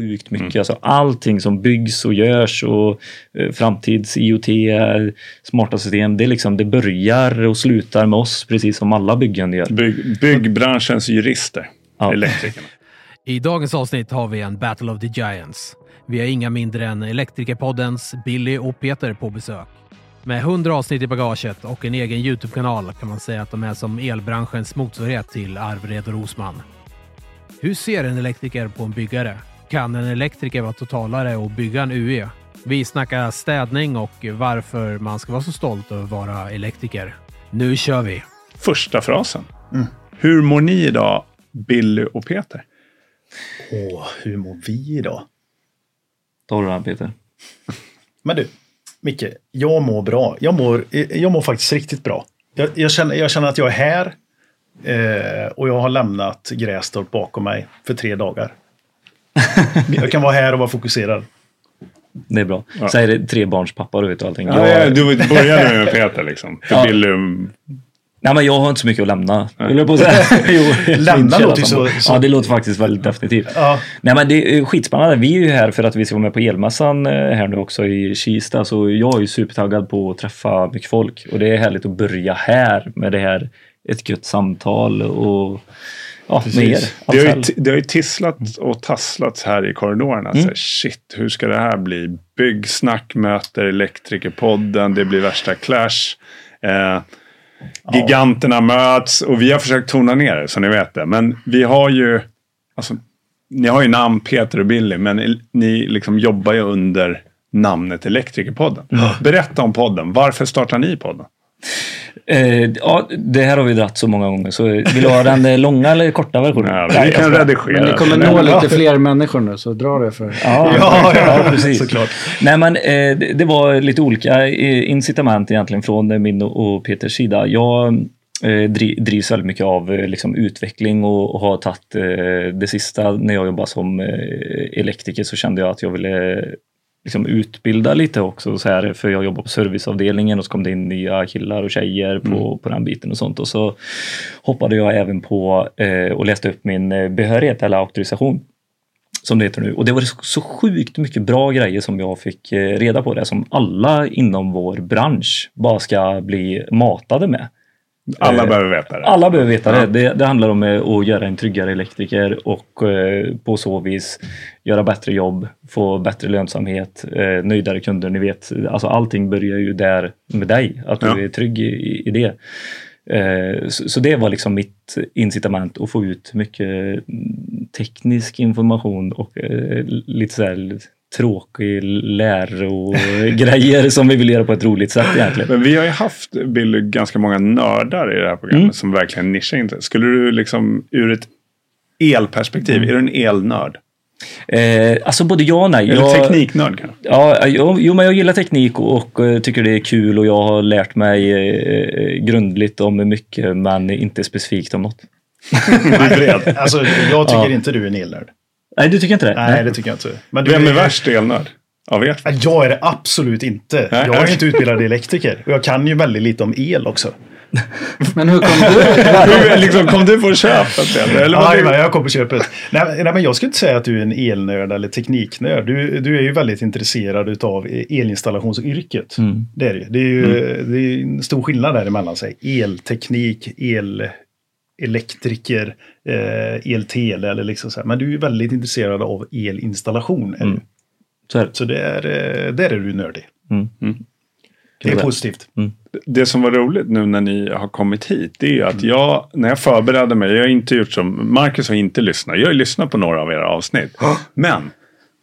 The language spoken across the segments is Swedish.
sjukt mycket. Mm. Alltså allting som byggs och görs och eh, framtids IoT, smarta system, det, liksom, det börjar och slutar med oss precis som alla byggen gör. Bygg, byggbranschens jurister, ja. elektrikerna. I dagens avsnitt har vi en Battle of the Giants. Vi har inga mindre än Elektrikerpoddens Billy och Peter på besök. Med 100 avsnitt i bagaget och en egen Youtube-kanal kan man säga att de är som elbranschens motsvarighet till Arvred och Rosman. Hur ser en elektriker på en byggare? Kan en elektriker vara totalare och bygga en UE? Vi snackar städning och varför man ska vara så stolt över att vara elektriker. Nu kör vi! Första frasen. Mm. Hur mår ni idag, Billy och Peter? Åh, hur mår vi idag? Du den Peter. Men du, Micke, jag mår bra. Jag mår, jag mår faktiskt riktigt bra. Jag, jag, känner, jag känner att jag är här eh, och jag har lämnat Grästorp bakom mig för tre dagar. jag kan vara här och vara fokuserad. Det är bra. Ja. Säg det tre barns pappa du vet och allting. Ja, jag... Du började med Peter liksom. För ja. Billum Nej, men jag har inte så mycket att lämna. Vill på jo, lämna låter så, så... Ja, det låter faktiskt väldigt definitivt. Ja. Nej, men det är skitspännande. Vi är ju här för att vi ska vara med på elmässan eh, här nu också i Kista. Så jag är ju supertaggad på att träffa mycket folk. Och det är härligt att börja här med det här, ett gött samtal och ja, med er. Det har, ju, det har ju tisslat och tasslats här i korridorerna. Mm. Så shit, hur ska det här bli? Byggsnack möter Elektrikerpodden. Det blir värsta clash. Eh, Giganterna ja. möts och vi har försökt tona ner det så ni vet det. Men vi har ju, alltså, ni har ju namn Peter och Billy men ni liksom jobbar ju under namnet Elektrikerpodden. Mm. Berätta om podden. Varför startar ni podden? Eh, ja, det här har vi dratt så många gånger. Så vill du ha den eh, långa eller korta versionen? Ja, vi kan redigera. Men ni kommer nå lite fler människor nu, så dra det för... Ja, ja, ja, precis. Såklart. Nej, men eh, det var lite olika eh, incitament egentligen från min och Peters sida. Jag eh, drivs väldigt mycket av liksom, utveckling och, och har tagit eh, det sista när jag jobbade som eh, elektriker så kände jag att jag ville liksom utbilda lite också så här, för jag jobbar på serviceavdelningen och så kom det in nya killar och tjejer på, mm. på den biten och sånt och så hoppade jag även på eh, och läste upp min eh, behörighet eller auktorisation som det heter nu. Och det var så sjukt mycket bra grejer som jag fick eh, reda på det som alla inom vår bransch bara ska bli matade med. Alla eh, behöver veta det. Alla behöver veta det. det. det. handlar om eh, att göra en tryggare elektriker och eh, på så vis göra bättre jobb, få bättre lönsamhet, nöjdare kunder. Ni vet, alltså allting börjar ju där med dig, att du ja. är trygg i, i det. Så det var liksom mitt incitament att få ut mycket teknisk information och lite så här tråkig lärogrejer som vi vill göra på ett roligt sätt egentligen. Men vi har ju haft, Billy, ganska många nördar i det här programmet mm. som verkligen nischar in sig. Skulle du liksom ur ett elperspektiv, mm. är du en elnörd? Eh, alltså både ja och nej. Eller jag, tekniknörd kanske? Ja, jo, men jag gillar teknik och, och, eh, tycker det är kul och jag har lärt mig eh, grundligt om mycket men inte specifikt om något. alltså, jag tycker ja. inte du är en elnörd. Nej, du tycker inte det? Nej, Nej. det tycker jag inte. Men Vem är, är värst elnörd? Av er? Jag är det absolut inte. Nej. Jag är inte utbildad elektriker. Och jag kan ju väldigt lite om el också. Men hur kom du? hur, liksom, kom du på köpet? Eller ja, nej, jag kom på köpet. Nej, nej, men jag skulle inte säga att du är en elnörd eller tekniknörd. Du, du är ju väldigt intresserad av elinstallationsyrket. Mm. Det är det. Det är ju mm. det är en stor skillnad däremellan. Sig. Elteknik, el elektriker, eh, eltele eller liksom så här. Men du är väldigt intresserad av elinstallation. Mm. Så, så där, eh, där är du nördig. Mm. Mm. Det är positivt. Mm. Det som var roligt nu när ni har kommit hit, det är att mm. jag, när jag förberedde mig, jag har inte gjort som, Marcus har inte lyssnat, jag har lyssnat på några av era avsnitt. Men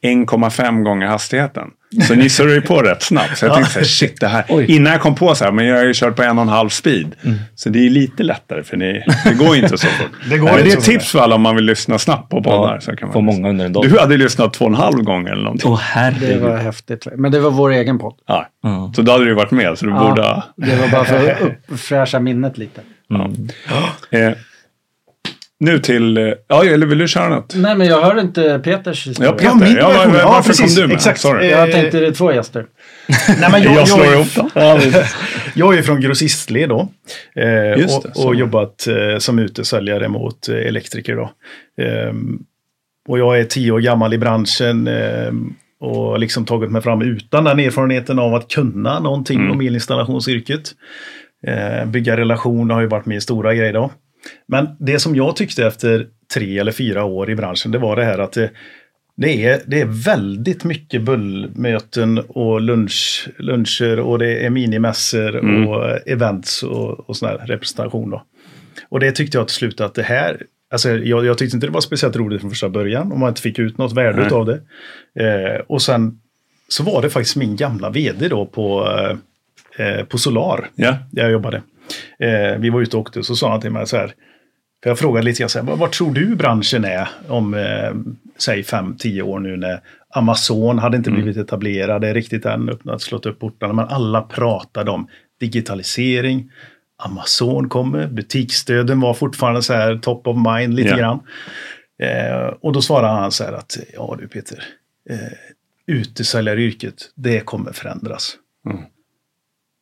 1,5 gånger hastigheten. Så ni surrar ju på rätt snabbt. Så jag tänkte så här, shit det här. Oj. Innan jag kom på så här, men jag har ju kört på en och en halv speed. Mm. Så det är lite lättare för ni, det går inte så fort. det, går det är ett tips för alla om man vill lyssna snabbt på poddar. Ja, så många under en dag. Du hade lyssnat två och en halv gång eller någonting. Åh herregud. Det var häftigt. Men det var vår egen podd. Ja, mm. så då hade du varit med. Så du ja, borde... Det var bara för att uppfräscha minnet lite. Mm. Ja. Eh, nu till, eh, ja eller vill du köra något? Nej men jag hör inte Peters historia. Ja, Peter. Ja, ja, var, varför precis, kom du med? Exakt. Sorry. Jag tänkte det är två gäster. Nej, men jag, jag slår ihop dem. jag är från grossistled då. Eh, och, och jobbat eh, som utesäljare mot eh, elektriker då. Eh, och jag är tio år gammal i branschen eh, och liksom tagit mig fram utan den erfarenheten av att kunna någonting Mm. om elinstallationsyrket. Eh, bygga relationer har ju varit min stora grej då. Men det som jag tyckte efter tre eller fyra år i branschen, det var det här att det, det, är, det är väldigt mycket bullmöten och lunch, luncher och det är minimässor Mm. och events och, och sån här representation. Då. Och det tyckte jag till slut att det här, alltså jag, jag tyckte inte det var speciellt roligt från första början om man inte fick ut något värde Nej. av det. Eh, och sen så var det faktiskt min gamla vd då på, eh, på Solar, Ja. där jag jobbade. Eh, vi var ute och åkte så sa han till mig så här, för jag frågade lite grann så här, "Vad- vad tror du branschen är om, eh, säg 5-10 år nu när Amazon hade inte blivit etablerade riktigt än, öppnat, slått upp portarna, men alla pratade om digitalisering, Amazon kommer, butiksstöden var fortfarande så här top of mind lite Ja. grann. Eh, och då svarade han så här att, ja du Peter, eh, utesäljaryrket, det kommer förändras. Mm.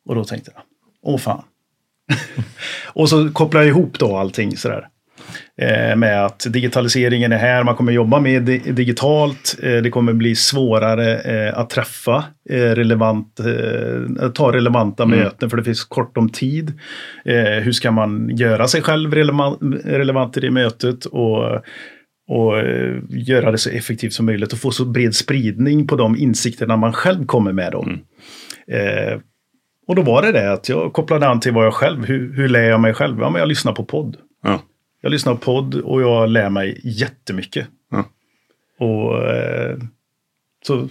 Och då tänkte jag, åh fan. och så kopplar jag ihop då allting sådär. Eh, med att digitaliseringen är här, man kommer jobba med di- digitalt, eh, det kommer bli svårare eh, att träffa relevant, ta relevanta möten för det finns kort om tid. Hur ska man göra sig själv relevant, relevant i det mötet och och göra det så effektivt som möjligt och få så bred spridning på de insikterna man själv kommer med. Då. Eh, och då var det det att jag kopplade an till vad jag själv, hur, hur lär jag mig själv? Ja, men jag lyssnar på podd. Ja. Jag lyssnar på podd och jag lär mig jättemycket. Ja. Och eh, så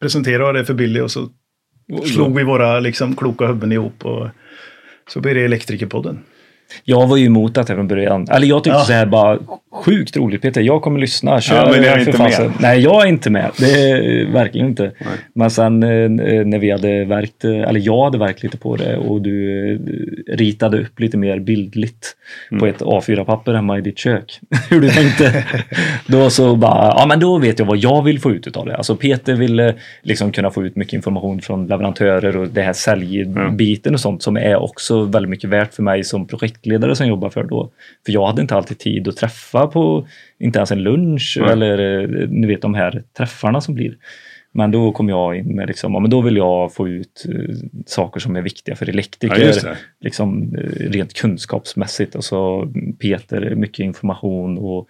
presenterade jag det för Billy och så slog vi våra liksom, kloka huvuden ihop. Och så blev det Elektrikerpodden. Jag var ju emot det från början. Eller jag tyckte Ja. så här bara, sjukt roligt Peter, jag kommer lyssna. Kör, Ja, men jag är inte fasen. med. Nej, jag är inte med. Det är verkligen inte. Men sen eh, när vi hade verkt, eh, eller jag hade verkt lite på det och du eh, ritade upp lite mer bildligt Mm. på ett A4-papper hemma i ditt kök. Hur du tänkte. då så bara, ja men då vet jag vad jag vill få ut utav det. Alltså Peter ville liksom kunna få ut mycket information från leverantörer och det här säljbiten och sånt som är också väldigt mycket värt för mig som projektledare som jobbar för då. För jag hade inte alltid tid att träffa på, inte ens en lunch Nej. eller eh, ni vet de här träffarna som blir. Men då kom jag in med liksom, ja, men då vill jag få ut eh, saker som är viktiga för elektriker. Ja, liksom, eh, rent kunskapsmässigt. Och så Peter, mycket information och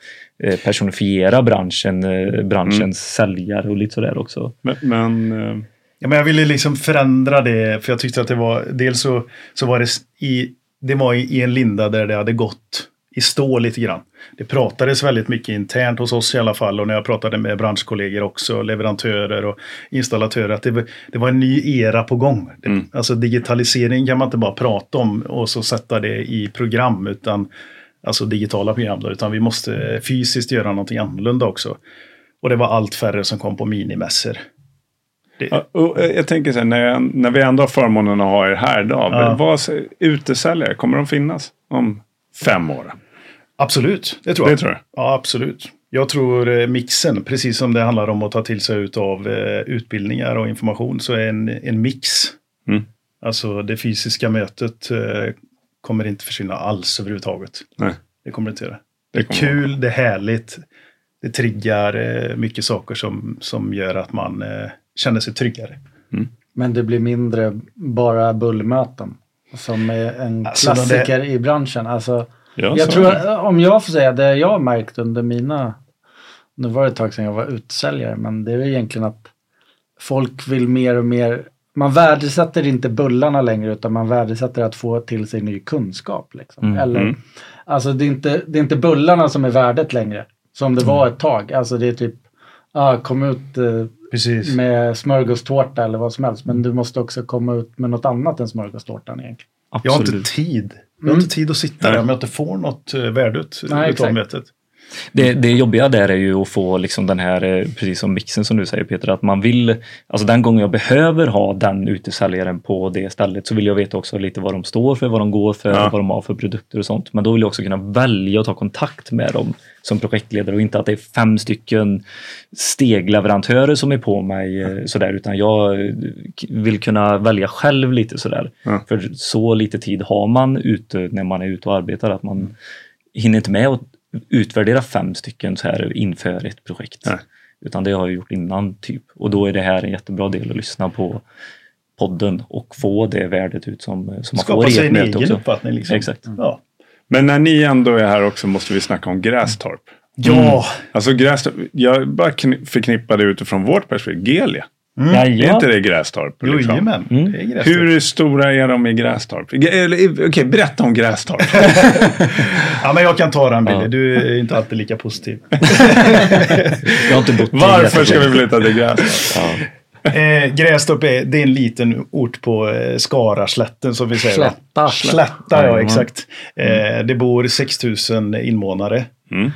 personifiera branschen, branschens Mm. säljare och lite sådär också. Men, men eh, Ja, men jag ville liksom förändra det, för jag tyckte att det var, dels så, så var det i, det var i, en linda där det hade gått i stå lite grann. Det pratades väldigt mycket internt hos oss i alla fall och när jag pratade med branschkollegor också, leverantörer och installatörer, att det, var- det var en ny era på gång. Mm. Alltså digitalisering kan man inte bara prata om och så sätta det i program, utan alltså digitala program, då, utan vi måste fysiskt göra någonting annorlunda också. Och det var allt färre som kom på minimässor. Det, eh, jag tänker så här, när, jag, när vi ändå har förmånen att ha er här idag. Ja. Vad, utesäljare, kommer de finnas om fem år? Absolut, det tror jag. Det tror jag. Ja, absolut. Jag tror eh, mixen, precis som det handlar om att ta till sig av eh, utbildningar och information, så är en, en mix. Mm. Alltså det fysiska mötet kommer inte försvinna alls överhuvudtaget. Nej. Det kommer det inte göra. Det Det är kul, det är härligt. Det triggar mycket saker som, som gör att man känner sig tryggare. Men det blir mindre bara bullmöten. Som är en Alltså, klassiker i branschen. Alltså, Ja, jag tror, det. om jag får säga det jag har märkt under mina... Nu var det ett tag sedan jag var utsäljare, men det är egentligen att folk vill mer och mer... Man värdesätter inte bullarna längre, utan man värdesätter att få till sig ny kunskap. Liksom. Mm, Eller, mm. Alltså det är, inte, det är inte bullarna som är värdet längre, som det var ett tag. Alltså det är typ, ah, kom ut eh, Precis. med smörgåstårta eller vad som helst. Men du måste också komma ut med något annat än smörgåstårtan egentligen. Jag har Absolut. inte tid. Jag har inte tid att sitta där om jag inte får något värde ut Nej, utav mötet. Det, det jobbiga där är ju att få liksom den här, eh, precis som mixen som du säger Peter, att man vill, alltså den gången jag behöver ha den utesäljaren på det stället så vill jag veta också lite vad de står för, vad de går för, Ja. vad de har för produkter och sånt. Men då vill jag också kunna välja att ta kontakt med dem som projektledare och inte att det är fem stycken stegleverantörer som är på mig eh, sådär, utan jag eh, vill kunna välja själv lite sådär. Ja. För så lite tid har man ute när man är ute och arbetar att man hinner inte med att utvärdera fem stycken så här inför ett projekt. Nej. Utan det har jag gjort innan typ. Och då är det här en jättebra del att lyssna på podden och få det värdet ut som, som man får i sig ett möte också. uppfattning. Liksom. Exakt. Ja. Men när ni ändå är här också måste vi snacka om Grästorp. Ja, Alltså Grästorp, jag bara kni- förknippar det utifrån vårt perspektiv. Gelia, Mm. är Ja, inte det Grästorp? jo, liksom? jajamän. Mm. Det är Grästorp. Hur stora är de i Grästorp? Okej, berätta om Grästorp. Ja, men jag kan ta den Billy. Ja. Du är inte alltid lika positiv. Jag har inte bott Varför ska vi flytta till Grästorp? Ja. Eh, Grästorp är, det är en liten ort på eh, Skaraslätten som vi säger. Slätta. Slätta, ja Jajamän. exakt. Eh, det bor 6000 invånare. Mm.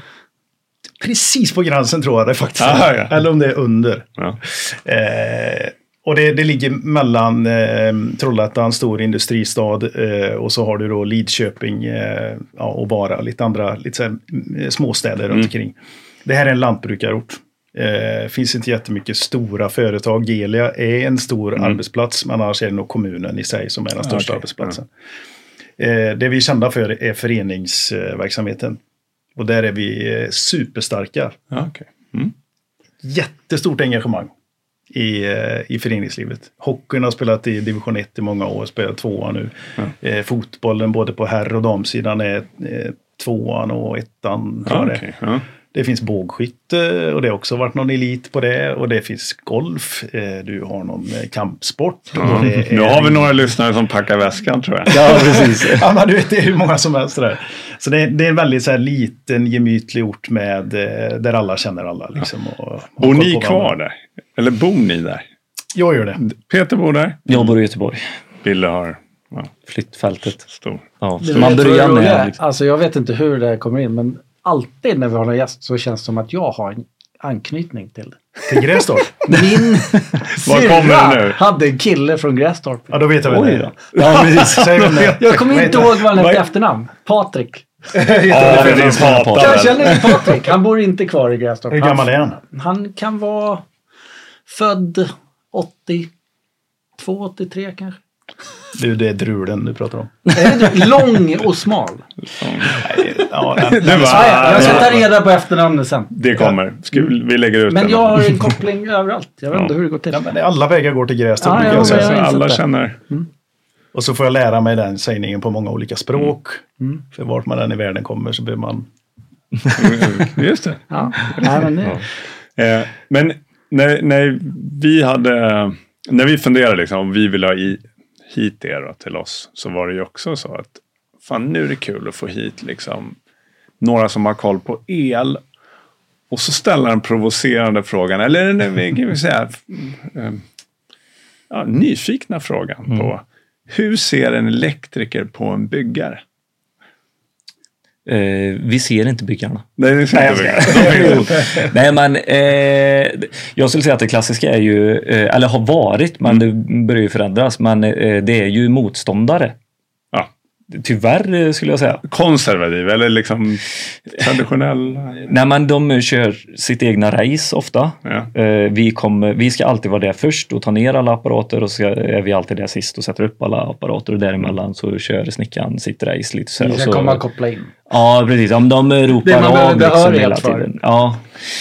Precis på gränsen tror jag det faktiskt Aha, ja. Eller om det är under. Ja. Eh, och det, det ligger mellan eh, Trollhättan, stor industristad, eh, och så har du då Lidköping eh, ja, och Vara, lite andra lite så här, mm, småstäder runt omkring. Det här är en lantbrukarort. Eh, finns inte jättemycket stora företag. Gelia är en stor arbetsplats, men annars är det nog kommunen i sig som är den största okej. arbetsplatsen. Eh, det vi är kända för är föreningsverksamheten. Och där är vi eh, superstarka Ja, okej. Mm. jättestort engagemang i, eh, i föreningslivet. Hockeyn har spelat i division 1 i många år, spelar tvåan nu. Eh, fotbollen både på herr och damsidan är eh, tvåan och ettan. Tror Ja, jag det. är. okej. Ja. Det finns bågskytte och det har också varit någon elit på det. Och det finns golf. Eh, du har någon eh, kampsport. Och det Nu är- har vi några lyssnare som packar väskan tror jag. ja, precis. Ja, men du vet, det är hur många som helst där. Så det är, det är en väldigt så här, liten gemytlig ort med, eh, där alla känner alla. Liksom, och, Bor ni kvar där? Eller bor ni där? Jag gör det. Peter bor där. Jag bor i Göteborg. Ville har ja, Flyttfältet. stor. Ja. Man börjar är. med... Liksom. Alltså jag vet inte hur det kommer in, men alltid när vi har någon gäst så känns det som att jag har en anknytning till det. Till Grästorp. Min nu? hade en kille från Grästorp. Ja, då vet jag vem det är. Ja, precis. Jag kommer inte ihåg vad han hette efternamn. Patrik. Ja. Jag känner inte Patrik. Han bor inte kvar i Grästorp. Hur Han- gammal är han? Han kan vara född 82, 83 kanske. Du, det är drulen du pratar om. Lång och smal. Ja, den, Du den, bara, ja, jag ska ta reda på efternamnet sen. Det kommer. Ska, vi lägger ut Men den. jag har en koppling överallt. Jag vet inte hur det går till. ja, men alla vägar går till Grästorp. Ja, ja, jag jag har alla känner. Och så får jag lära mig den sägningen på många olika språk. För vart man än i världen kommer så blir man... Just det. Ja. Nej, men det, Eh, men när, när vi hade, när vi funderade liksom om vi ville ha i, hit er då, till oss så var det ju också så att fan nu är det kul att få hit liksom några som har koll på el och så ställa den provocerande frågan, eller en, vi kan vi säga, eh, ja, nyfikna frågan på hur ser en elektriker på en byggare? Eh, vi ser inte byggarna. Nej, det ser inte. Nej, men eh, jag skulle säga att det klassiska är ju, eh, eller har varit, men det börjar ju förändras, men eh, det är ju motståndare. Ja. Tyvärr eh, skulle jag säga. Konservativ eller liksom traditionell? Nej, men de kör sitt egna race ofta. Ja. Eh, vi, kommer, vi ska alltid vara där först och ta ner alla apparater och så är vi alltid där sist och sätter upp alla apparater och däremellan så kör snickaren sitt race lite så här. vi och ska så, komma och koppla in. Ja, precis. Men de ropar Det man av liksom hela för. tiden. Ja,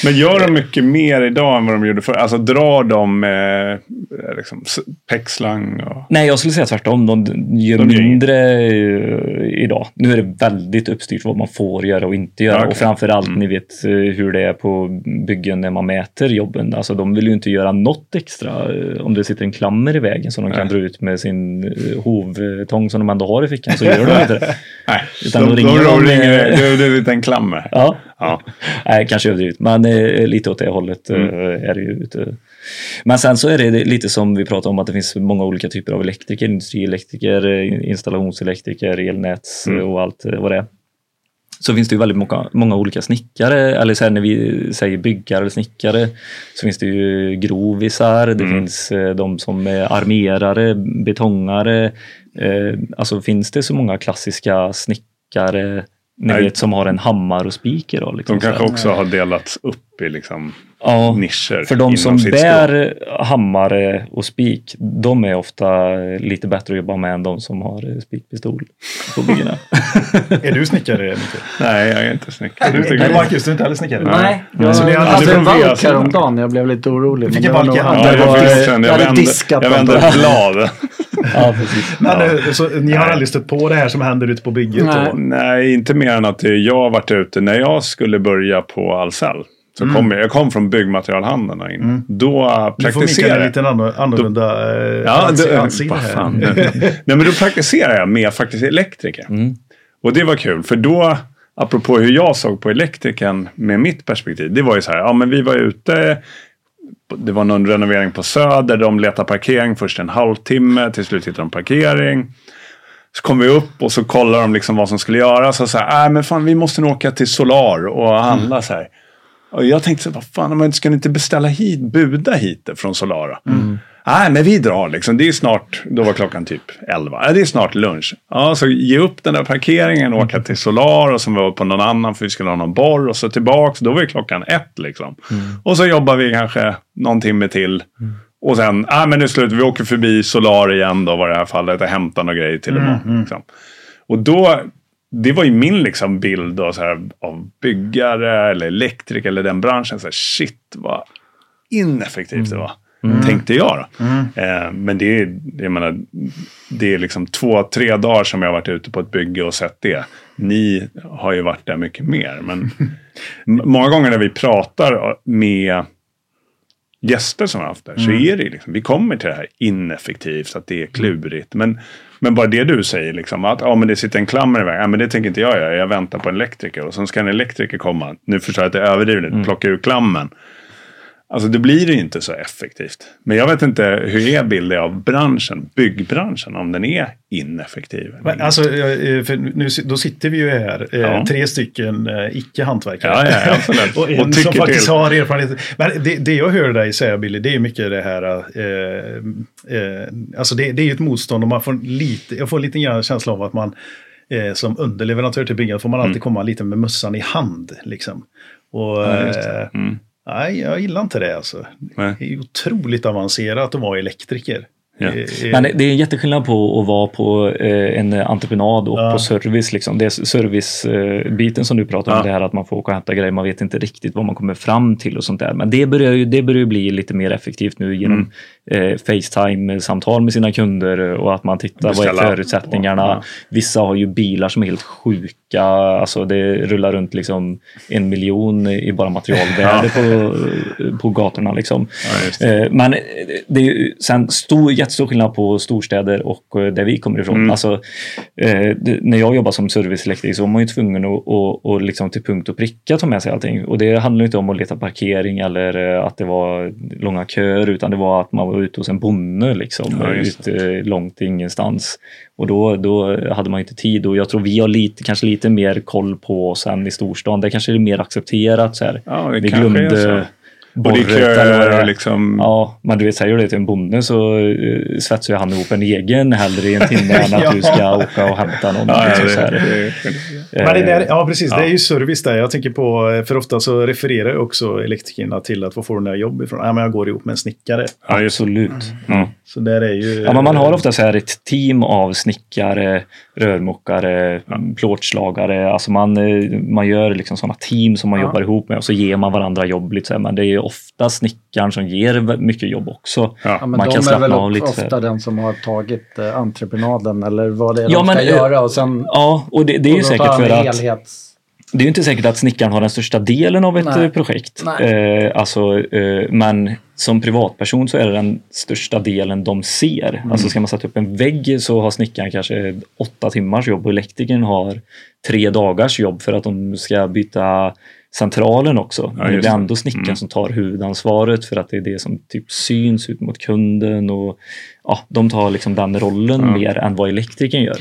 Men gör de mycket mer idag än vad de gjorde förr? Alltså drar de eh, liksom, peckslang och... Nej, jag skulle säga tvärtom. De gör De gör mindre eh, idag. Nu är det väldigt uppstyrt vad man får göra och inte göra. Okej. Och framför allt, Mm. ni vet eh, hur det är på byggen när man mäter jobben. Alltså, de vill ju inte göra något extra eh, om det sitter en klammer i vägen som de kan Nej. dra ut med sin hovtång som de ändå har i fickan. Så gör de inte det. Nej, Utan de, de, ringer de, de, ringer, eh, det, det är en liten klammer. Ja, Ja. Nej, kanske överdrivet, men eh, lite åt det hållet Mm. eh, är det ju. Men sen så är det lite som vi pratade om att det finns många olika typer av elektriker, industrielektriker, installationselektriker, elnäts Mm. och allt vad det är. Så finns det ju väldigt många, många olika snickare, eller så när vi säger byggare eller snickare så finns det ju grovisar, det Mm. finns de som är armerare, betongare. Eh, alltså finns det så många klassiska snickare ni Nej. vet, som har en hammare och spik idag. Liksom, De kanske också har delats upp i liksom ja, nischer. För de som bär hammare och spik, de är ofta lite bättre att jobba med än de som har spikpistol på byggena. är du snickare, Mikael? Nej, jag är inte snickare. Du, Marcus, du är inte heller snickare? Nej, jag, hade en valk häromdagen. Jag blev lite orolig. Vilken valk? Ja, jag, var, jag, jag, hade diskat jag vände ett blad. ja. Men, ja. Så, ni har aldrig stött på det här som händer ute på bygget? Nej, Nej inte mer än att jag har varit ute när jag skulle börja på Ahlsell. Så mm. kom jag, jag kom från byggmaterialhandeln in. Mm. Då praktiserade jag. lite annorlunda då, eh, ja, ansikte här. Nej, men då praktiserade jag med faktiskt elektriker. Mm. Och det var kul, för då, apropå hur jag såg på elektrikern med mitt perspektiv. Det var ju så här, ja men vi var ute, det var någon renovering på Söder, de letade parkering först en halvtimme, till slut hittade de parkering. Så kom vi upp och så kollade de liksom vad som skulle göras. Och så här, äh, men fan vi måste nog åka till Solar och handla mm. så här. Och jag tänkte så vad fan, ska ni inte beställa hit, buda hit från Solara? Mm. Nej, men vi drar liksom. Det är snart, då var klockan typ 11. Det är snart lunch. Ja, så ge upp den där parkeringen, åka till Solar och sen var på någon annan för vi skulle ha någon borr och så tillbaks. Då var det klockan ett liksom. Mm. Och så jobbar vi kanske någon timme till. Mm. Och sen, nej men nu slut, vi åker förbi Solar igen då var det här fallet och hämtar några grejer till imorgon. Mm. Liksom. Och då det var ju min liksom bild då, så här, av byggare eller elektriker eller den branschen. Så här, shit vad ineffektivt mm. det var. Mm. Tänkte jag då. Mm. Eh, men det är, jag menar, det är liksom två, tre dagar som jag har varit ute på ett bygge och sett det. Ni har ju varit där mycket mer. Men många gånger när vi pratar med gäster som har haft där så mm. är det liksom, vi kommer till det här ineffektivt, att det är klurigt. Men men bara det du säger, liksom, att ja, men det sitter en klammer i vägen. Ja, men det tänker inte jag göra. Jag väntar på en elektriker. Och sen ska en elektriker komma. Nu förstår jag att det är överdrivet. Mm. Plocka ur klammen. Alltså det blir ju inte så effektivt. Men jag vet inte hur är av branschen, byggbranschen, om den är ineffektiv. Men alltså, för nu, då sitter vi ju här, eh, ja. tre stycken eh, icke-hantverkare. Ja, ja, absolut. och en och som faktiskt till. har erfarenhet. Men det, det jag hör dig säga, Billy, det är mycket det här, eh, eh, alltså det, det är ju ett motstånd och man får lite, jag får lite grann känsla av att man eh, som underleverantör till byggare får man alltid mm. komma lite med mössan i hand. Liksom. Och, ja, mm. Nej, jag gillar inte det alltså. Nej. Det är otroligt avancerat att vara elektriker. Ja. Men det är en jätteskillnad på att vara på eh, en entreprenad och ja. på service. Liksom. Det är servicebiten som du pratar om, ja. det här att man får åka och hämta grejer, man vet inte riktigt vad man kommer fram till och sånt där. Men det börjar ju, det börjar bli lite mer effektivt nu genom mm eh, Facetime-samtal med sina kunder och att man tittar Beställa. vad är förutsättningarna. Ja. Vissa har ju bilar som är helt sjuka. Alltså det rullar runt liksom en miljon i bara materialvärde ja. på, på gatorna. Liksom. Ja, eh, men det är sen stor, jättestor skillnad på storstäder och eh, där vi kommer ifrån. Mm. Alltså, eh, när jag jobbade som serviceelektriker så var man ju tvungen att, att, att liksom till punkt och pricka ta med sig allting. Och det handlar inte om att leta parkering eller eh, att det var långa köer utan det var att man var ute hos en bonde liksom, ja, ute långt ingenstans. Och då, då hade man inte tid och jag tror vi har lite, kanske lite mer koll på oss än i storstan. Det kanske är mer accepterat. Så här. Ja, vi glömde Eller, liksom... Ja, men du vet, säger du det till en bonde så uh, svetsar han ihop en egen hellre i en timme än att ja. du ska åka och hämta någon. Ja, liksom, det, det, det, men det är, ja precis. Ja. Det är ju service där. Jag tänker på, för ofta så refererar också elektrikerna till att var får du dina jobb ifrån? Ja, men jag går ihop med en snickare. Ja, absolut. Mm. Så där är ju... Ja, men man har ofta så här ett team av snickare, rörmokare, ja. plåtslagare. Alltså man, eh, man gör liksom sådana team som man ja. jobbar ihop med och så ger man varandra jobb. Lite Men det är ju ofta snickaren som ger mycket jobb också. Ja. man kan slappna är väl av lite. ofta den som har tagit eh, entreprenaden eller vad det är ja, de ska men, göra. Och sen, ja, och det, det är ju säkert för att helhets det är inte säkert att snickaren har den största delen av ett Nej. Eh, projekt. Eh, alltså, eh, men som privatperson så är det den största delen de ser. Mm. Alltså ska man sätta upp en vägg så har snickaren kanske åtta timmars jobb och elektrikern har tre dagars jobb för att de ska byta centralen också. Ja, det är ändå snickaren mm. som tar huvudansvaret för att det är det som typ syns ut mot kunden och ja, de tar liksom den rollen ja. mer än vad elektrikern gör.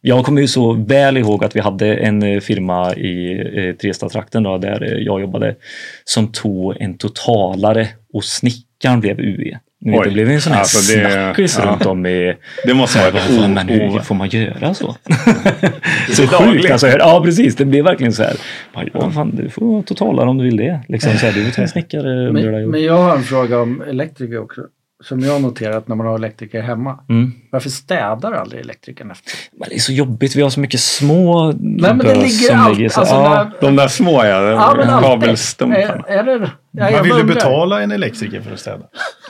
Jag kommer ju så väl ihåg att vi hade en eh, firma i eh, Trestad-trakten där eh, jag jobbade som tog en totalare och snickaren blev UE. Det blev ju en sån här Alltså, det- snackis ja. runt om i... Det måste vara vad fan, ett men hur får man göra så? så sjukt alltså. Ja precis, det blev verkligen så här. bara, Ja, fan, du får totala om du vill det. Liksom, så här, du får ta en snickare. Men, men jag har en fråga om elektriker också. Som jag har noterat när man har elektriker hemma. Mm. Varför städar aldrig elektrikern efter? Men det är så jobbigt, vi har så mycket små Nej men det ligger som allt. ligger så- Alltså, ja. när, De där små ja, ja, kabelstumparna. Är, är det, ja, Man vill du undrar. betala en elektriker för att städa?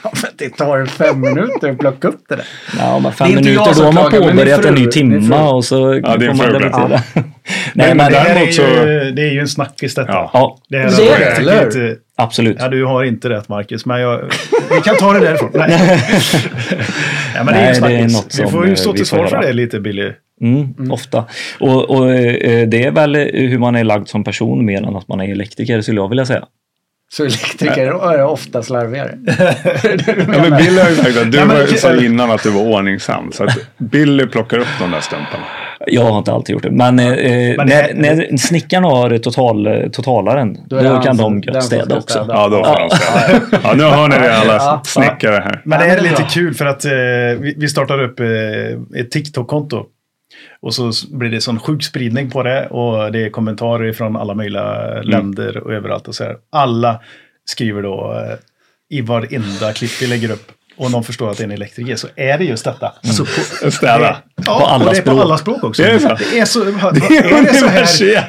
Ja, men det tar fem minuter att plocka upp det där. Ja, men fem Det minuter, då har man påbörjat en ny timma och så Ja, din får man debitera. berättar. Nej, Men men Det här är däremot så- ju, det är ju en snackis detta. Ja. ja, Det, här Det är det, eller inte- absolut. Ja, du har inte rätt Marcus, men jag, vi kan ta det därifrån. Nej, ja, men det är Nej, ju det är snackis. något som, vi får ju stå eh, till vi får svar för det lite, Billy. Mm, Ofta. Och, och eh, det är väl hur man är lagd som person mer än att man är elektriker skulle jag vilja säga. Så elektriker är ofta slarvigare. Ja, men Billy har ju sagt att du Nej, men- var- sa innan att du var ordningsam. Så att Billy plockar upp de där stumparna. Jag har inte alltid gjort det. Men, eh, Men när, när snickaren har total, totalaren, Då då, kan de som städa också. städa. Ja, då får de städa. Ja, nu hör ni det alla Ja. snickare här. Men det är lite kul för att eh, vi, startar upp eh, ett TikTok-konto. Och så blir det sån sjuk spridning på det och det är kommentarer från alla möjliga länder och överallt och så här. Alla skriver då eh, i varenda klipp vi lägger upp. Och någon förstår att det är en elektriker så är det just detta. Alltså på, Städa. ja, På alla och det är på alla språk också. Det är så. Det är så, Det är det så här?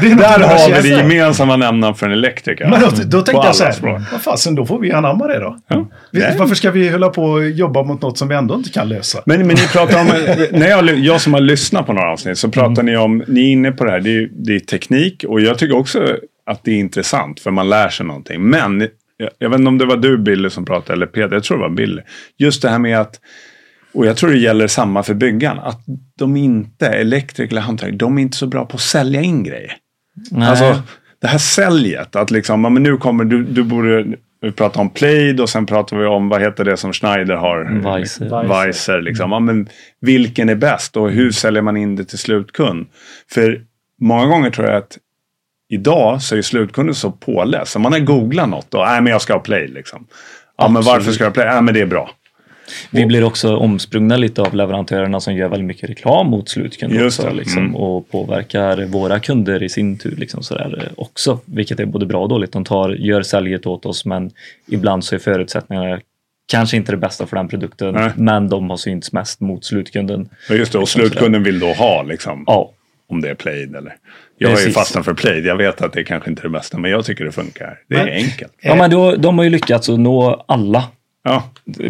Det är Där har vi det gemensamma nämnaren för en elektriker. Men då, då tänkte På jag så här, språk. vad fasen, då får vi anamma det då. Ja. Vi, varför ska vi hålla på och jobba mot något som vi ändå inte kan lösa? Men, men ni pratar om, när jag, jag som har lyssnat på några avsnitt så pratar ni om, ni är inne på det här, det är, det är teknik och jag tycker också att det är intressant för man lär sig någonting. Men jag, jag vet inte om det var du Billy som pratade eller Peter, jag tror det var Billy. Just det här med att, och jag tror det gäller samma för byggarna, att de inte, elektriker eller hantverkare, de är inte så bra på att sälja in grejer. Nej. Alltså det här säljet, att liksom, men nu kommer du, du borde, vi pratar om Plaid och sen pratar vi om, vad heter det som Schneider har? Weiser. Weiser liksom. Ja, men vilken är bäst och hur säljer man in det till slutkund? För många gånger tror jag att idag så är slutkunden så påläst. Så man har googlat något och, nej men jag ska ha Plaid liksom. Ja men varför ska jag ha Plaid? Ja men det är bra. Vi blir också omsprungna lite av leverantörerna som gör väldigt mycket reklam mot slutkunder Just också, det, liksom, mm. och påverkar våra kunder i sin tur liksom, sådär, eh, också, vilket är både bra och dåligt. De tar, gör säljet åt oss men ibland så är förutsättningarna kanske inte det bästa för den produkten Nej. men de har synts mest mot slutkunden. Ja, just det, och slutkunden vill då ha liksom. Ja, Om det är Plaid eller. Jag har ju Precis. fastnat för Plaid. Jag vet att det är kanske inte är det bästa men jag tycker det funkar. Det är Men- enkelt. ja men då, de har ju lyckats att nå alla Ja,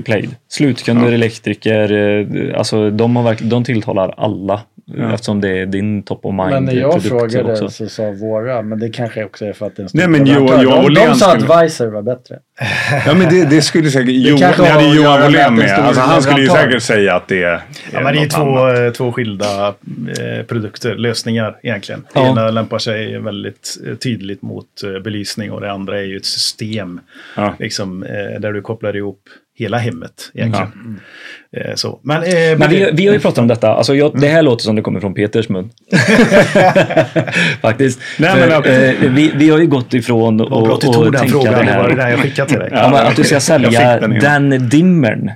Plaid. Slutkunder, Ja. elektriker, eh, alltså de, har verkligen, de tilltalar alla Ja. eftersom det är din top of mind Men när jag frågade också. så sa våra, men det kanske också är för att det är en stor Nej, men Johan- leverantör. Johan de, de sa att Weiser var bättre. ja men det, det skulle säkert... Jo, ni hade Johan Åhlén det med. Alltså, han skulle ju säkert säga att det är, Ja, men det är två, annat. två skilda eh, produkter, lösningar egentligen. Det Ja. ena lämpar sig väldigt eh, tydligt mot eh, belysning och det andra är ju ett system Ja. liksom, eh, där du kopplar ihop hela hemmet egentligen. Eh, så. Men, eh, Men vi, vi har ju pratat om detta. Alltså jag, det här låter som det kommer från Peters mun. Faktiskt. Nej, För, men att- eh, vi, vi har ju gått ifrån Vad bra och, att du och tog den frågan, det det var det här. där jag skickade till dig. Ja, men att du ska sälja den den dimmern.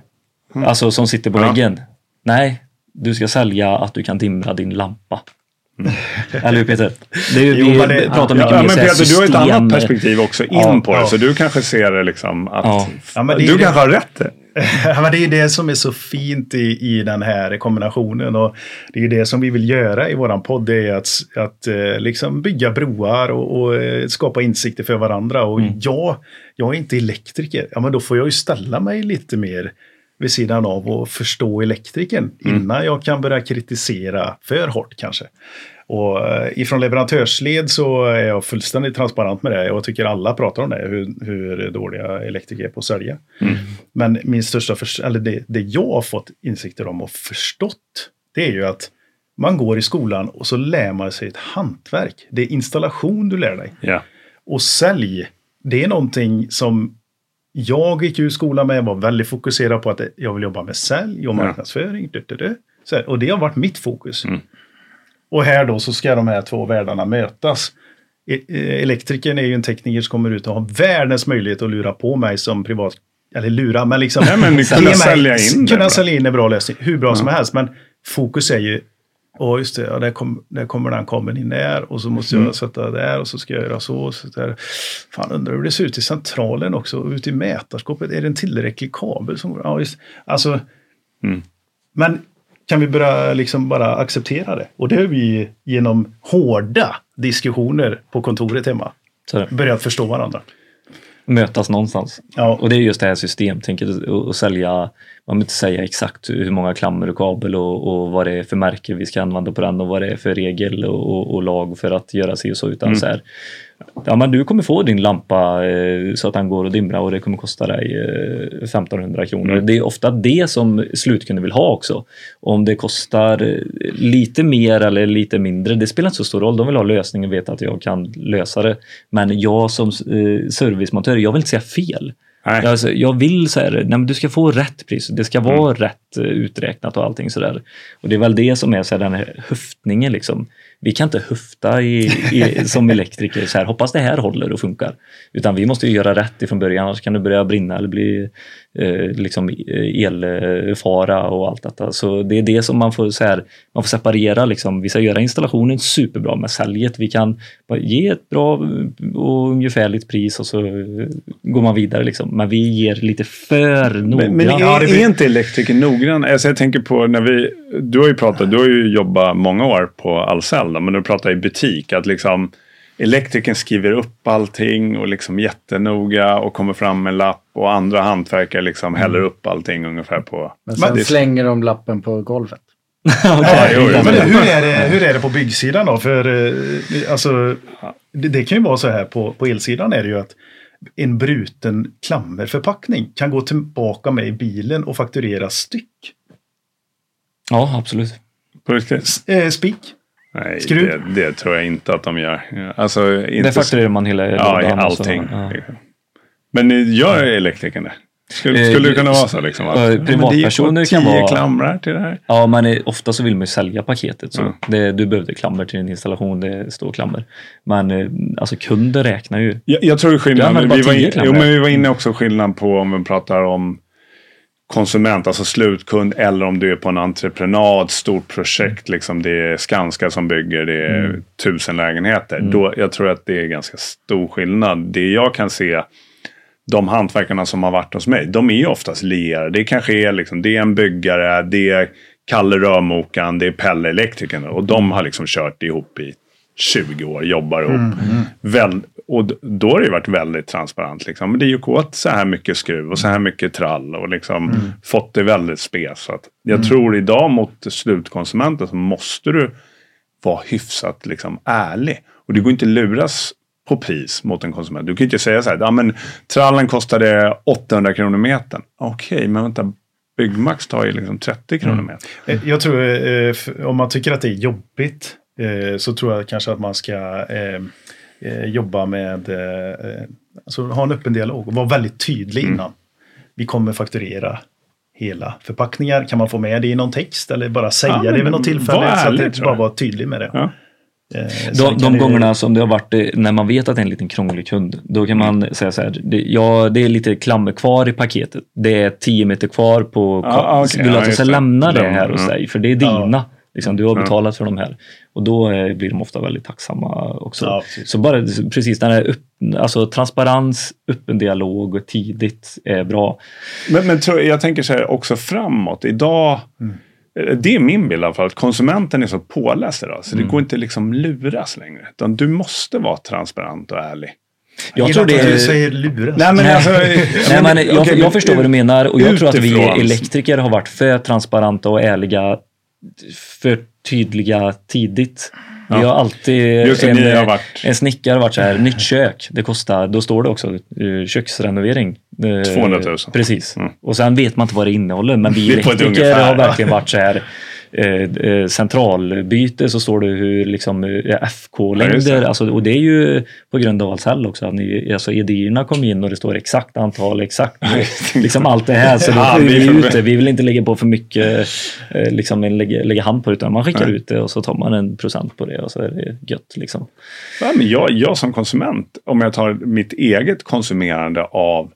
Alltså som sitter på Ja. väggen. Nej, du ska sälja att du kan dimra din lampa. Eller hur Peter? Det är Jo, vi det- pratar mycket Ja, mer men Peter, du har ett system. annat perspektiv också in Ja, på det. ja. Så du kanske ser det liksom att... Ja. Ja, men det du det- kanske har rätt. Ja, men det är det som är så fint i, i den här kombinationen. Och det är det som vi vill göra i våran podd. Det är att, att eh, liksom bygga broar och, och eh, skapa insikter för varandra. Och jag, jag är inte elektriker. Ja, men då får jag ju ställa mig lite mer vid sidan av och förstå elektrikern innan jag kan börja kritisera för hårt kanske. Och eh, ifrån leverantörsled så är jag fullständigt transparent med det. Jag tycker alla pratar om det, hur, hur dåliga elektriker är på att sälja. Men min största, eller det, det jag har fått insikter om och förstått, det är ju att man går i skolan och så lär man sig ett hantverk. Det är installation du lär dig. Ja. Och sälj, det är någonting som jag gick ur skolan med, var väldigt fokuserad på att jag vill jobba med sälj och Ja. marknadsföring. Du, du, du. Här, och det har varit mitt fokus. Mm. Och här då så ska de här två världarna mötas. E- eh, Elektrikern är ju en tekniker som kommer ut och har världens möjlighet att lura på mig som eller lura, men liksom Nej, men kunna mig- sälja in kunna sälja in en bra lösning, hur bra som helst. Men fokus är ju, åh just det, ja, där, kom, där kommer den kabeln in där och så måste Mm. jag sätta där och så ska jag göra så. Och så där. Fan, undrar hur det ser ut i centralen också, och ute i mätarskåpet. Är det en tillräcklig kabel? Som, ja, just, alltså, Mm. Men kan vi börja liksom bara acceptera det? Och det har vi genom hårda diskussioner på kontoret hemma börjat förstå varandra. Mötas någonstans. Ja. Och det är just det här systemtänket att att sälja, man behöver inte säga exakt hur många klammer och kabel och, och vad det är för märke vi ska använda på den och vad det är för regel och, och, och lag för att göra sig och så. Utan så här, ja men du kommer få din lampa eh, så att den går att dimra och det kommer kosta dig eh, 1500 kronor. Det är ofta det som slutkunden vill ha också. Om det kostar eh, lite mer eller lite mindre, det spelar inte så stor roll. De vill ha lösningen och veta att jag kan lösa det. Men jag som eh, servicemontör, jag vill inte säga fel. Nej. Alltså, jag vill så här, nej, men du ska få rätt pris. Det ska vara rätt eh, uträknat och allting sådär. Och det är väl det som är så här, den här höftningen liksom. Vi kan inte höfta i, i, som elektriker, så här, hoppas det här håller och funkar. Utan vi måste ju göra rätt ifrån början, annars kan det börja brinna eller bli eh, liksom eh, elfara och allt detta. Så det är det som man får, så här, man får separera. Liksom. Vi ska göra installationen superbra med säljet. Vi kan ge ett bra och ungefärligt pris och så eh, går man vidare. Liksom. Men vi ger lite för noggrant. Men, men är, Ja, det blir- är inte elektriker noggrann? Alltså jag tänker på när vi, du har ju pratat, du har ju jobbat många år på Ahlsell, men du pratar i butik, att liksom elektrikern skriver upp allting och liksom jättenoga och kommer fram med en lapp och andra hantverkare liksom häller upp allting ungefär på... Men sen det- slänger de lappen på golvet. Ja, jo, jo. men hur, är det, hur är det på byggsidan då? För eh, alltså, det, det kan ju vara så här på, på elsidan är det ju att en bruten klammerförpackning kan gå tillbaka med i bilen och fakturera styck. Ja, absolut. på riktigt? Eh, spik. Nej, Skruv? det, det tror jag inte att de gör. Alltså, inte Där fakturerar man hela Ja, i lådan och så, allting. ja. Men ni gör elektrikern det? Skulle, Eh, skulle det kunna vara så? Liksom, att, ja, det privatpersoner kan tio vara- klamrar till det här. Ja, men ofta så vill man ju sälja paketet. Så Mm. det, du behövde klammer till din installation, det står klammer. Men eh, alltså kunder räknar ju. Jag, jag tror skillnaden, vi var, tio in, klamrar. jo, men vi var inne också skillnad på om vi pratar om konsument, alltså slutkund, eller om du är på en entreprenad, stort projekt, liksom det är Skanska som bygger, det är Mm. tusen lägenheter. Då, jag tror att det är ganska stor skillnad. Det jag kan se, de hantverkarna som har varit hos mig, de är oftast lierade. Det kanske är, liksom, det är en byggare, det är Kalle Rörmokaren, det är Pelle Elektrikern och de har liksom kört ihop i 20 år, jobbar ihop. Väl, och då har det ju varit väldigt transparent. Liksom. Men det gick åt så här mycket skruv och så här mycket trall och liksom fått det väldigt spes. Så att jag tror idag mot slutkonsumenten så måste du vara hyfsat liksom, ärlig. Och det går inte att luras på pris mot en konsument. Du kan ju inte säga så här, ja men trallen kostade 800 kronor metern. Okej, men vänta, Byggmax tar ju liksom 30 kronor metern. Eh, Jag tror, eh, om man tycker att det är jobbigt, eh, så tror jag kanske att man ska eh, eh, jobba med, eh, eh, alltså ha en öppen dialog och vara väldigt tydlig Mm. innan. Vi kommer fakturera hela förpackningar. Kan man få med det i någon text eller bara säga Ja, det vid men något tillfälle? var så att ärlig, det bara vara tydlig med det. Ja. Eh, De, de det- gångerna som det har varit eh, när man vet att det är en liten krånglig kund, då kan man Mm. säga så här, det, ja det är lite klammer kvar i paketet. Det är 10 meter kvar på, Ja, ah, vill du Ja, att jag ska lämna det här hos dig? För det är dina. Liksom, du har betalat för de här. Och då eh, blir de ofta väldigt tacksamma också. Ja, precis. så bara precis den här upp, alltså, transparens, öppen dialog och tidigt är bra. Men, men jag tänker så här också framåt. Idag, eh, det är min bild i alla fall, att konsumenten är så påläst idag. Så det går inte liksom luras längre. Utan du måste vara transparent och ärlig. Jag gillar tror det att du är... säger luras. Nej, men Nej. alltså, Nej, men jag, jag förstår vad du menar och jag tror att vi utifrån- elektriker har varit för transparenta och ärliga, för tydliga tidigt. Vi Ja. har alltid Just en, har varit- en snickare har varit så här, nytt kök, det kostar, då står det också eh, köksrenovering. Eh, 200 000. Precis. Mm. Och sen vet man inte vad det innehåller, men vi elektriker har verkligen varit så här eh, eh, centralbyte så står det hur liksom eh, Ja, FK-längder, det. alltså, och det är ju på grund av Ahlsell också. Att ni, alltså EDI-erna kom in och det står exakt antal, exakt liksom allt det här. Så då Ja, vi vi får- ut det. Vi vill inte lägga på för mycket, eh, liksom lägga, lägga hand på det, utan man skickar Nej. ut det och så tar man en procent på det och så är det gött. Liksom. Ja, men jag, jag som konsument, om jag tar mitt eget konsumerande av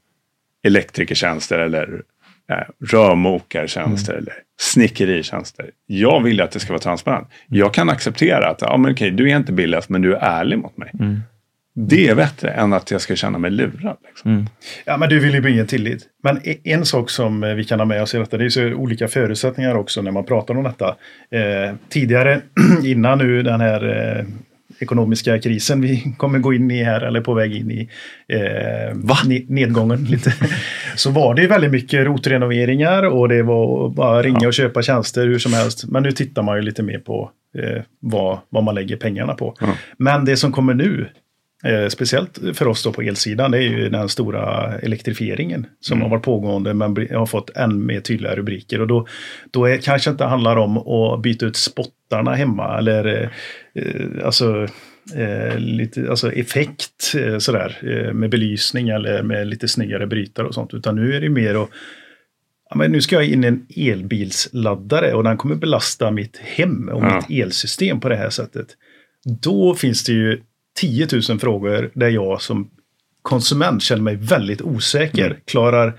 elektrikertjänster eller rörmokartjänster mm. eller snickeritjänster. Jag vill att det ska vara transparent. Jag kan acceptera att ja, men okej, du är inte billigast men du är ärlig mot mig. Mm. Det är bättre än att jag ska känna mig lurad. Liksom. Mm. Ja, men du vill ju bygga tillit. Men e- en sak som eh, vi kan ha med oss i detta, det är så olika förutsättningar också när man pratar om detta. Eh, tidigare, innan nu den här eh, ekonomiska krisen vi kommer gå in i här, eller på väg in i eh, nedgången lite. så var det väldigt mycket rotrenoveringar och det var bara ringa ja. och köpa tjänster hur som helst. Men nu tittar man ju lite mer på eh, vad, vad man lägger pengarna på. Ja. Men det som kommer nu, Eh, speciellt för oss då på elsidan, det är ju den stora elektrifieringen som mm. har varit pågående men har fått än mer tydliga rubriker. Och då, då är, kanske inte handlar om att byta ut spottarna hemma eller eh, alltså, eh, lite, alltså effekt eh, sådär eh, med belysning eller med lite snyggare brytare och sånt. Utan nu är det mer att ja, men nu ska jag in en elbilsladdare och den kommer belasta mitt hem och ja. mitt elsystem på det här sättet. Då finns det ju 10 000 frågor där jag som konsument känner mig väldigt osäker. Mm. Klarar,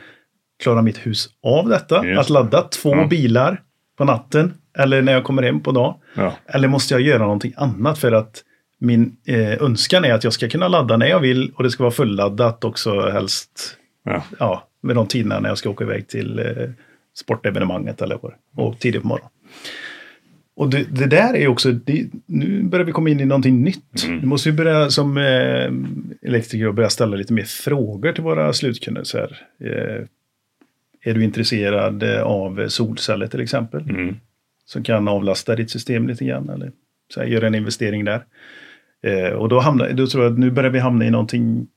klarar mitt hus av detta? Just. Att ladda två mm. bilar på natten eller när jag kommer hem på dag? Ja. Eller måste jag göra någonting annat för att min eh, önskan är att jag ska kunna ladda när jag vill och det ska vara fulladdat också helst. Ja. ja med de tiderna när jag ska åka iväg till eh, sportevenemanget eller vad och tidigt på morgonen. Och det, det, där är också, det, nu börjar vi komma in i någonting nytt. Mm. Nu måste vi börja som eh, elektriker börja ställa lite mer frågor till våra slutkunder. Så här. Eh, är du intresserad av solceller till exempel? Mm. Som kan avlasta ditt system lite grann eller så här, göra en investering där. Eh, och då, hamnar, då tror jag att nu börjar vi hamna i någonting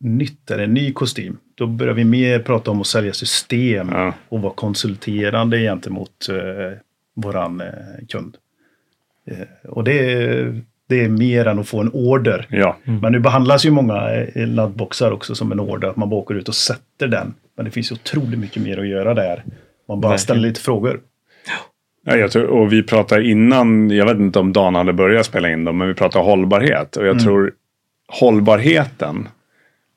nytt, eller en ny kostym. Då börjar vi mer prata om att sälja system ja. och vara konsulterande gentemot eh, våran eh, kund. Eh, och det är, det är mer än att få en order. Ja. Mm. Men nu behandlas ju många eh, laddboxar också som en order, att man bara åker ut och sätter den. Men det finns ju otroligt mycket mer att göra där. Man bara Verkligen. ställer lite frågor. Ja, jag tror, och vi pratade innan, jag vet inte om Dan hade börjat spela in dem, men vi pratade hållbarhet. Och jag mm. tror hållbarheten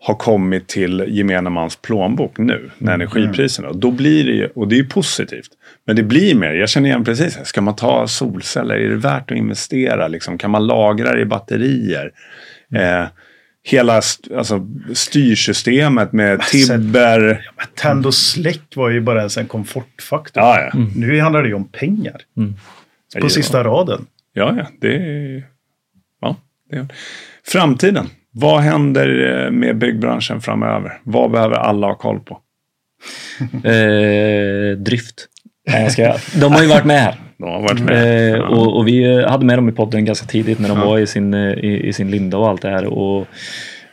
har kommit till gemene mans plånbok nu, när mm. energipriserna. Och då blir det ju, och det är ju positivt. Men det blir mer, jag känner igen precis, ska man ta solceller? Är det värt att investera? Liksom? Kan man lagra det i batterier? Mm. Eh, hela alltså, styrsystemet med Tibber. Ja, tänd och släck var ju bara ens en komfortfaktor. Ja, ja. Mm. Nu handlar det ju om pengar. Mm. På sista raden. Ja, ja. Det är, ja, det är. Framtiden. Vad händer eh, med byggbranschen framöver? Vad behöver alla ha koll på? eh, drift. ska, de har ju varit med här. De har varit med. Eh, och, och, vi hade med dem i podden ganska tidigt när de ja. var i sin, eh, i, i, sin linda och allt det här. Och,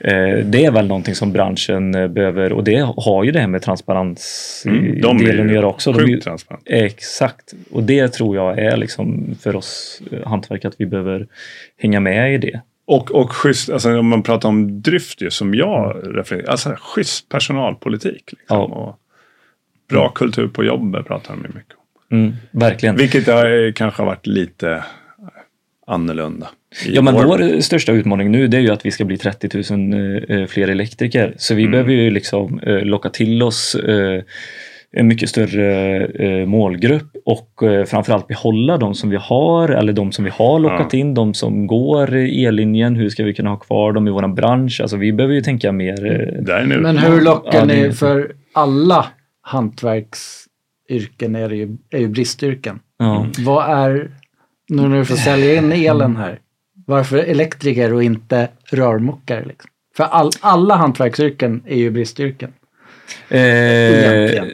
eh, det är väl någonting som branschen eh, behöver och det har ju det här med transparens mm, de delen att göra också. De är transparent. Exakt. Och det tror jag är liksom för oss hantverk att vi behöver hänga med i det. Och, och schysst, alltså om man pratar om drift ju, som jag refererar alltså schysst personalpolitik. Liksom, ja. och bra kultur på jobbet pratar de mycket om. Mm, verkligen. Vilket har, kanske har varit lite annorlunda. Ja, men vår största utmaning nu det är ju att vi ska bli 30 000 eh, fler elektriker. Så vi mm. behöver ju liksom eh, locka till oss eh, en mycket större eh, målgrupp och eh, framförallt behålla de som vi har eller de som vi har lockat ja. in, de som går ellinjen. Hur ska vi kunna ha kvar dem i vår bransch? Alltså vi behöver ju tänka mer. Eh, Men hur lockar ja, ni för alla hantverksyrken är, det ju, är ju bristyrken. Ja. Vad är, nu när du får sälja in elen här, varför elektriker och inte rörmokare? Liksom? För all, alla hantverksyrken är ju bristyrken. Eh,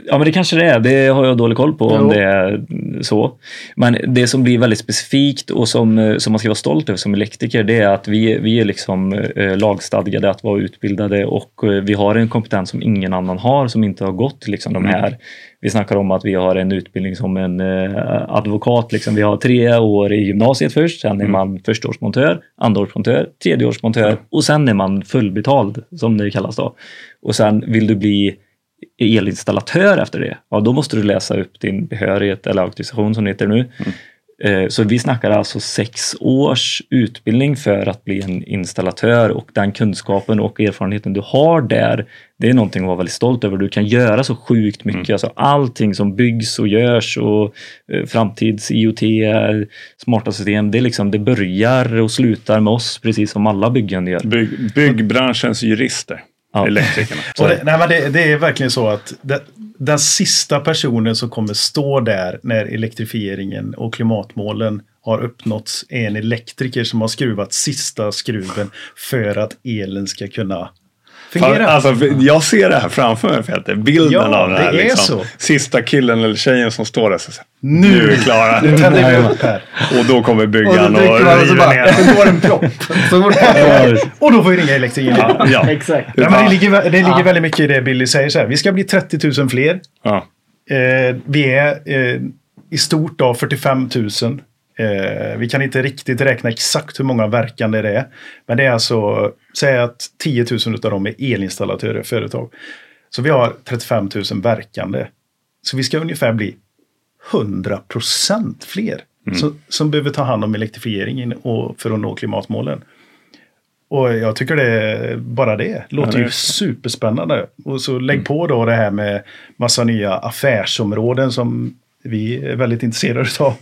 ja men det kanske det är. Det har jag dålig koll på jo. om det är så. Men det som blir väldigt specifikt och som, eh, som man ska vara stolt över som elektriker det är att vi, vi är liksom eh, lagstadgade att vara utbildade och eh, vi har en kompetens som ingen annan har som inte har gått liksom de mm. här vi snackar om att vi har en utbildning som en eh, advokat. Liksom. Vi har tre år i gymnasiet först, sen är mm. man förstaårsmontör, andraårsmontör, tredjeårsmontör och sen är man fullbetald som det kallas då. Och sen vill du bli elinstallatör efter det, ja då måste du läsa upp din behörighet eller auktorisation som det heter nu. Mm. Eh, så vi snackar alltså sex års utbildning för att bli en installatör och den kunskapen och erfarenheten du har där, det är någonting att vara väldigt stolt över. Du kan göra så sjukt mycket. Mm. Alltså allting som byggs och görs och eh, framtids IoT, smarta system, det, liksom, det börjar och slutar med oss precis som alla byggen gör. Bygg, byggbranschens jurister. Ja. Elektrikerna. det, nej, men det, det, är verkligen så att det, den sista personen som kommer stå där när elektrifieringen och klimatmålen har uppnåtts är en elektriker som har skruvat sista skruven för att elen ska kunna fungera. Alltså, jag ser det här framför mig Peter. Bilden ja, av den här liksom, sista killen eller tjejen som står där. Så säger, nu, nu är vi klara. Nu tänder vi upp här. Och då kommer byggan och, och river ner. Så går en propp. och då får vi ringa elektrikern. Ja, ja. Exakt. Men det ligger, det ligger ja. väldigt mycket i det Billy säger. Så här. Vi ska bli 30 000 fler. Ja. Eh, vi är eh, i stort då 45 000 Eh, vi kan inte riktigt räkna exakt hur många verkande det är. Men det är alltså, säg att 10 000 av dem är elinstallatörer, företag. Så vi har 35 000 verkande. Så vi ska ungefär bli 100 procent fler mm. som, som behöver ta hand om elektrifieringen och, för att nå klimatmålen. Och jag tycker det, bara det låter ja, det ju superspännande. Och så lägg mm. på då det här med massa nya affärsområden som vi är väldigt intresserade av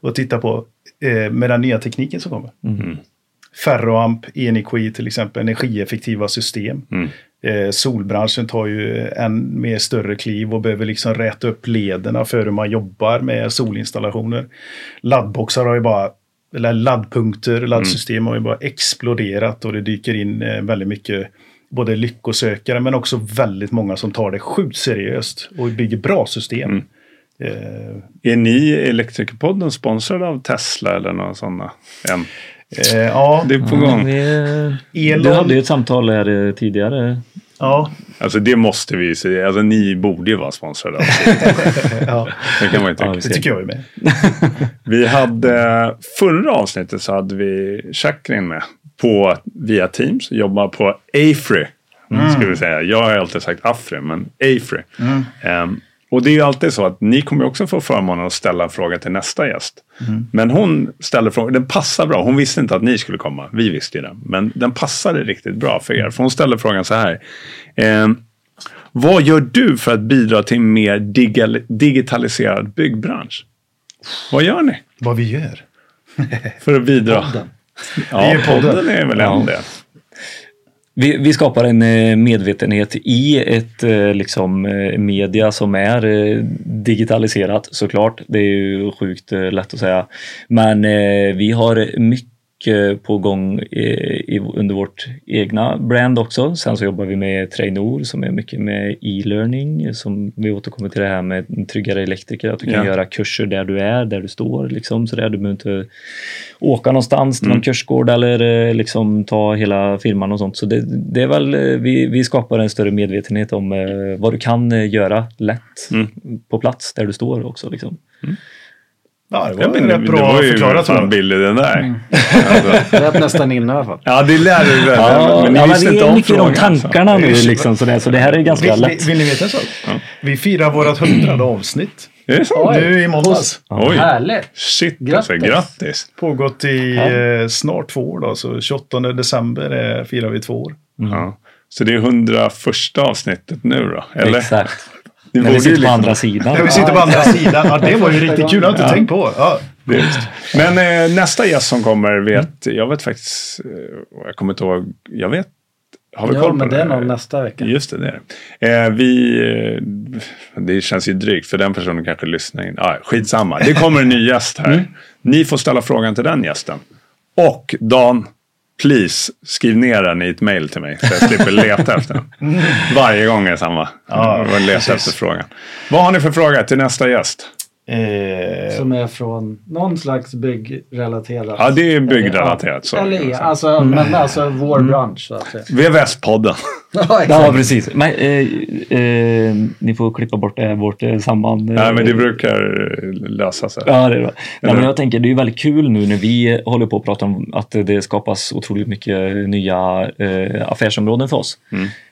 att titta på eh, med den nya tekniken som kommer. Mm. Ferroamp, Energi till exempel, energieffektiva system. Mm. Eh, solbranschen tar ju en mer större kliv och behöver liksom räta upp lederna för hur man jobbar med solinstallationer. Laddboxar har ju bara eller laddpunkter, laddsystem mm. har ju bara exploderat och det dyker in eh, väldigt mycket både lyckosökare men också väldigt många som tar det sjukt seriöst och bygger bra system. Mm. Eh, är ni Elektrikerpodden sponsrade av Tesla eller några sådana? Än? Eh, ja. Det är på gång. Vi, du hade ju ett samtal här eh, tidigare. Ja. Alltså det måste vi säga. Alltså ni borde ju vara sponsrade ja. Det kan man ju tänka. Ja, det tycker jag är med. vi hade, förra avsnittet så hade vi Chakrin med på via Teams. Jobbar på Afry. Mm. Ska vi säga. Jag har alltid sagt Afry men Afry. Mm. Um, och det är ju alltid så att ni kommer också få förmånen att ställa en fråga till nästa gäst. Mm. Men hon ställer frågan, den passar bra. Hon visste inte att ni skulle komma. Vi visste ju det. Men den passade riktigt bra för er. För hon ställer frågan så här. Eh, vad gör du för att bidra till en mer digitaliserad byggbransch? Vad gör ni? Vad vi gör? för att bidra? Podden. Ja, podden är väl ja. en det. Vi, vi, skapar en eh, medvetenhet i ett eh, liksom, eh, media som är digitaliserat såklart. Det är ju sjukt lätt att säga. Men vi har mycket på gång i, under vårt egna brand också. Sen så jobbar vi med Trainor som är mycket med e-learning som vi återkommer till det här med tryggare elektriker. Att du kan ja. göra kurser där du är, där du står liksom så där. Du behöver inte åka någonstans till mm. någon kursgård eller eh, liksom ta hela firman och sånt. Så det, det är väl, eh, vi, vi skapar en större medvetenhet om eh, vad du kan göra lätt mm. på plats där du står också. Liksom. Mm. Ja, det var ja, rätt bra det var ju förklarat. fan billig den där. Mm. Alltså. Lät nästan inne i alla fall. Ja, det lär du väl. Ja, men, men ja, det är mycket de tankarna nu liksom. Så det, så det här är ganska vill, lätt. Vill ni veta en sak? Ja. Vi firar vårt hundrade avsnitt. Är det så? Nu i måndags. Oj. Härligt. Shit, grattis. Alltså, grattis. Pågått i eh, snart två år då. Så 28 december eh, firar vi två år. Mm. Ja. Så det är 101 avsnittet nu då? Eller? Exakt. Det När vi sitter liksom... på andra sidan. Ja, vi sitter på andra sidan. Ja, det var ju riktigt kul. Det har inte ja. tänkt på. Ja. Men eh, nästa gäst som kommer vet, jag vet faktiskt, eh, jag kommer inte ihåg, jag vet har vi ja, koll på men det är nog nästa vecka. Just det, det är. Eh, vi, eh, det känns ju drygt för den personen kanske lyssnar in. Ah, skitsamma, det kommer en ny gäst här. Mm. Ni får ställa frågan till den gästen. Och Dan, please skriv ner den i ett mail till mig så jag slipper leta efter den. Varje gång är samma. Ja, leta efter frågan. Vad har ni för fråga till nästa gäst? Eh, som är från någon slags byggrelaterat. Ja, det är byggrelaterat. Så. Eller, alltså, mm. men alltså vår mm. bransch. Så att säga. VVS-podden. ja, ja, precis. Men, eh, eh, ni får klippa bort det här, vårt eh, samband. Nej, men det brukar lösa sig. Ja, det är bra. Nej, men jag tänker, det är väldigt kul nu när vi håller på att prata om att det skapas otroligt mycket nya eh, affärsområden för oss. Mm Eh,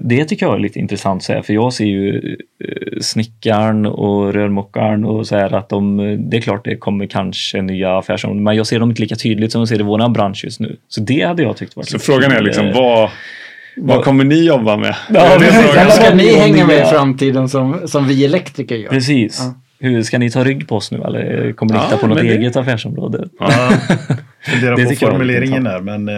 det tycker jag är lite intressant så här, för jag ser ju eh, snickaren och rörmokaren och så här att de, det är klart det kommer kanske nya affärsområden, men jag ser dem inte lika tydligt som jag ser i vår bransch just nu. Så det hade jag tyckt varit Så frågan är liksom, Eh, vad, vad kommer ni jobba med? Ja, Är det frågan? Eller ska ni hänga med i framtiden som, som vi elektriker gör? Precis. Ja. Hur Ska ni ta rygg på oss nu eller kommer ni Ja, hitta på något det- eget affärsområde? Ja. Funderar Det på formuleringen där, men... eh,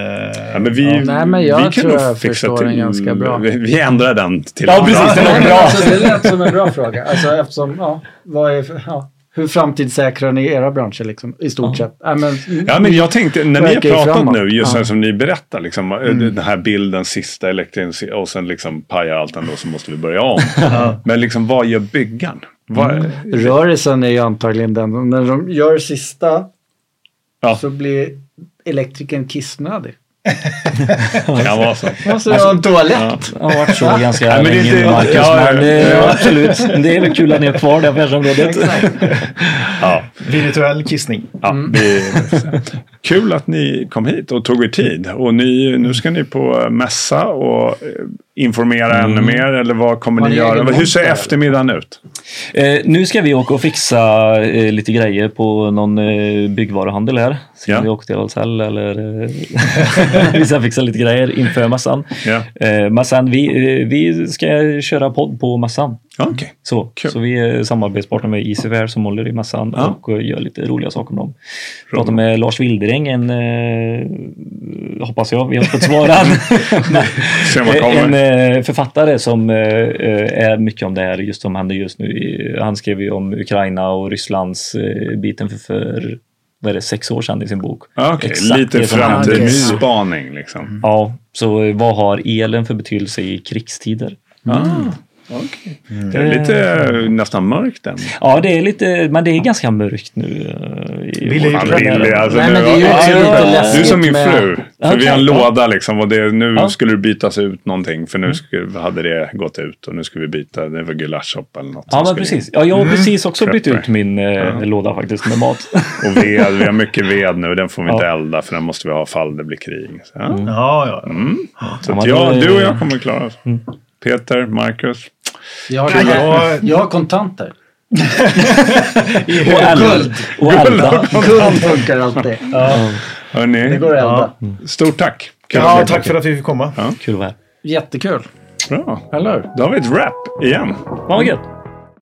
Ja, men vi, ja. Nej, men jag vi kan tror nog jag fixa förstår till, den ganska bra. Vi, vi ändrar den till... Ja, precis. Var men bra. Alltså, det lät som en bra fråga. Alltså, eftersom, ja, vad är, ja, hur framtidssäkrar ni era branscher liksom, i stort sett? Ja, men, Ja, men jag tänkte, när ni har pratat framåt. nu, just Ja. Mm. som ni berättar, liksom, den här bilden, sista elektricin och sen liksom pajar allt ändå så måste vi börja om. Men liksom, vad gör byggaren? Vad, Mm. Rörelsen är ju antagligen den, när de gör sista Ja. så blir elektrikern kissnödig kan vara så. Måste ha en toalett. Det har varit så ganska Nej, men det länge nu, inte- Marcus. ja, ja, men eh, ja. absolut, det är väl kul att ni har kvar det affärsområdet. Ja, Virtuell kissning. ja, vi, kul att ni kom hit och tog er tid. Och ni, nu ska ni på mässa och eh, informera ännu mer. Eller vad kommer Har ni göra? Hur ser eftermiddagen ut? Eh, nu ska vi åka och fixa eh, lite grejer på någon eh, byggvaruhandel här. Ska Ja. vi åka till Ahlsell eller eh, vi ska fixa lite grejer inför mässan. Ja. Eh, men sen vi, eh, vi ska köra podd på mässan. Ja, Okej. Så, Kul. så vi är samarbetspartner med ICFR som håller i mässan Ja. och eh, gör lite roliga saker med dem. Pratade med Lars Wildering, en, eh, hoppas jag, vi har fått svara. En eh, författare som eh, eh, är mycket om det här just som händer just nu. Han skrev ju om Ukraina och Rysslands biten för, för vad är det, sex år sedan i sin bok. Okej, Exakt lite framtidsspaning liksom. Ja, så vad har elen för betydelse i krigstider? Det är lite eh, nästan mörkt än. Ja, det är lite, men det är ganska mörkt nu. eh, ju alltså, Nej, nu, men det är ju ja, också ja, lite ja. läskigt Du är som min med- fru. För vi har en ja. låda liksom och det, nu Ja. skulle det bytas ut någonting. För nu skulle, hade det gått ut och nu ska vi byta. Det var gulaschsoppa eller något. Ja, men precis. Ja, jag har precis också bytt ut min eh, låda faktiskt med mat. Och ved, vi har mycket ved nu. Den får vi inte Ja. elda för den måste vi ha fall det blir krig. Så, ja. Ja, ja. Mm. Så Ja, du och jag kommer klara oss. Peter, Marcus. Jag har, Ja. jag har kontanter. Och. Guld. Och elda. Guld funkar alltid. Hörni, Det går att elda. stort tack. Kul Ja, tack för att vi fick komma. Kul att vara här. Jättekul. Bra. Eller? Då har vi ett rap igen. Vad gött.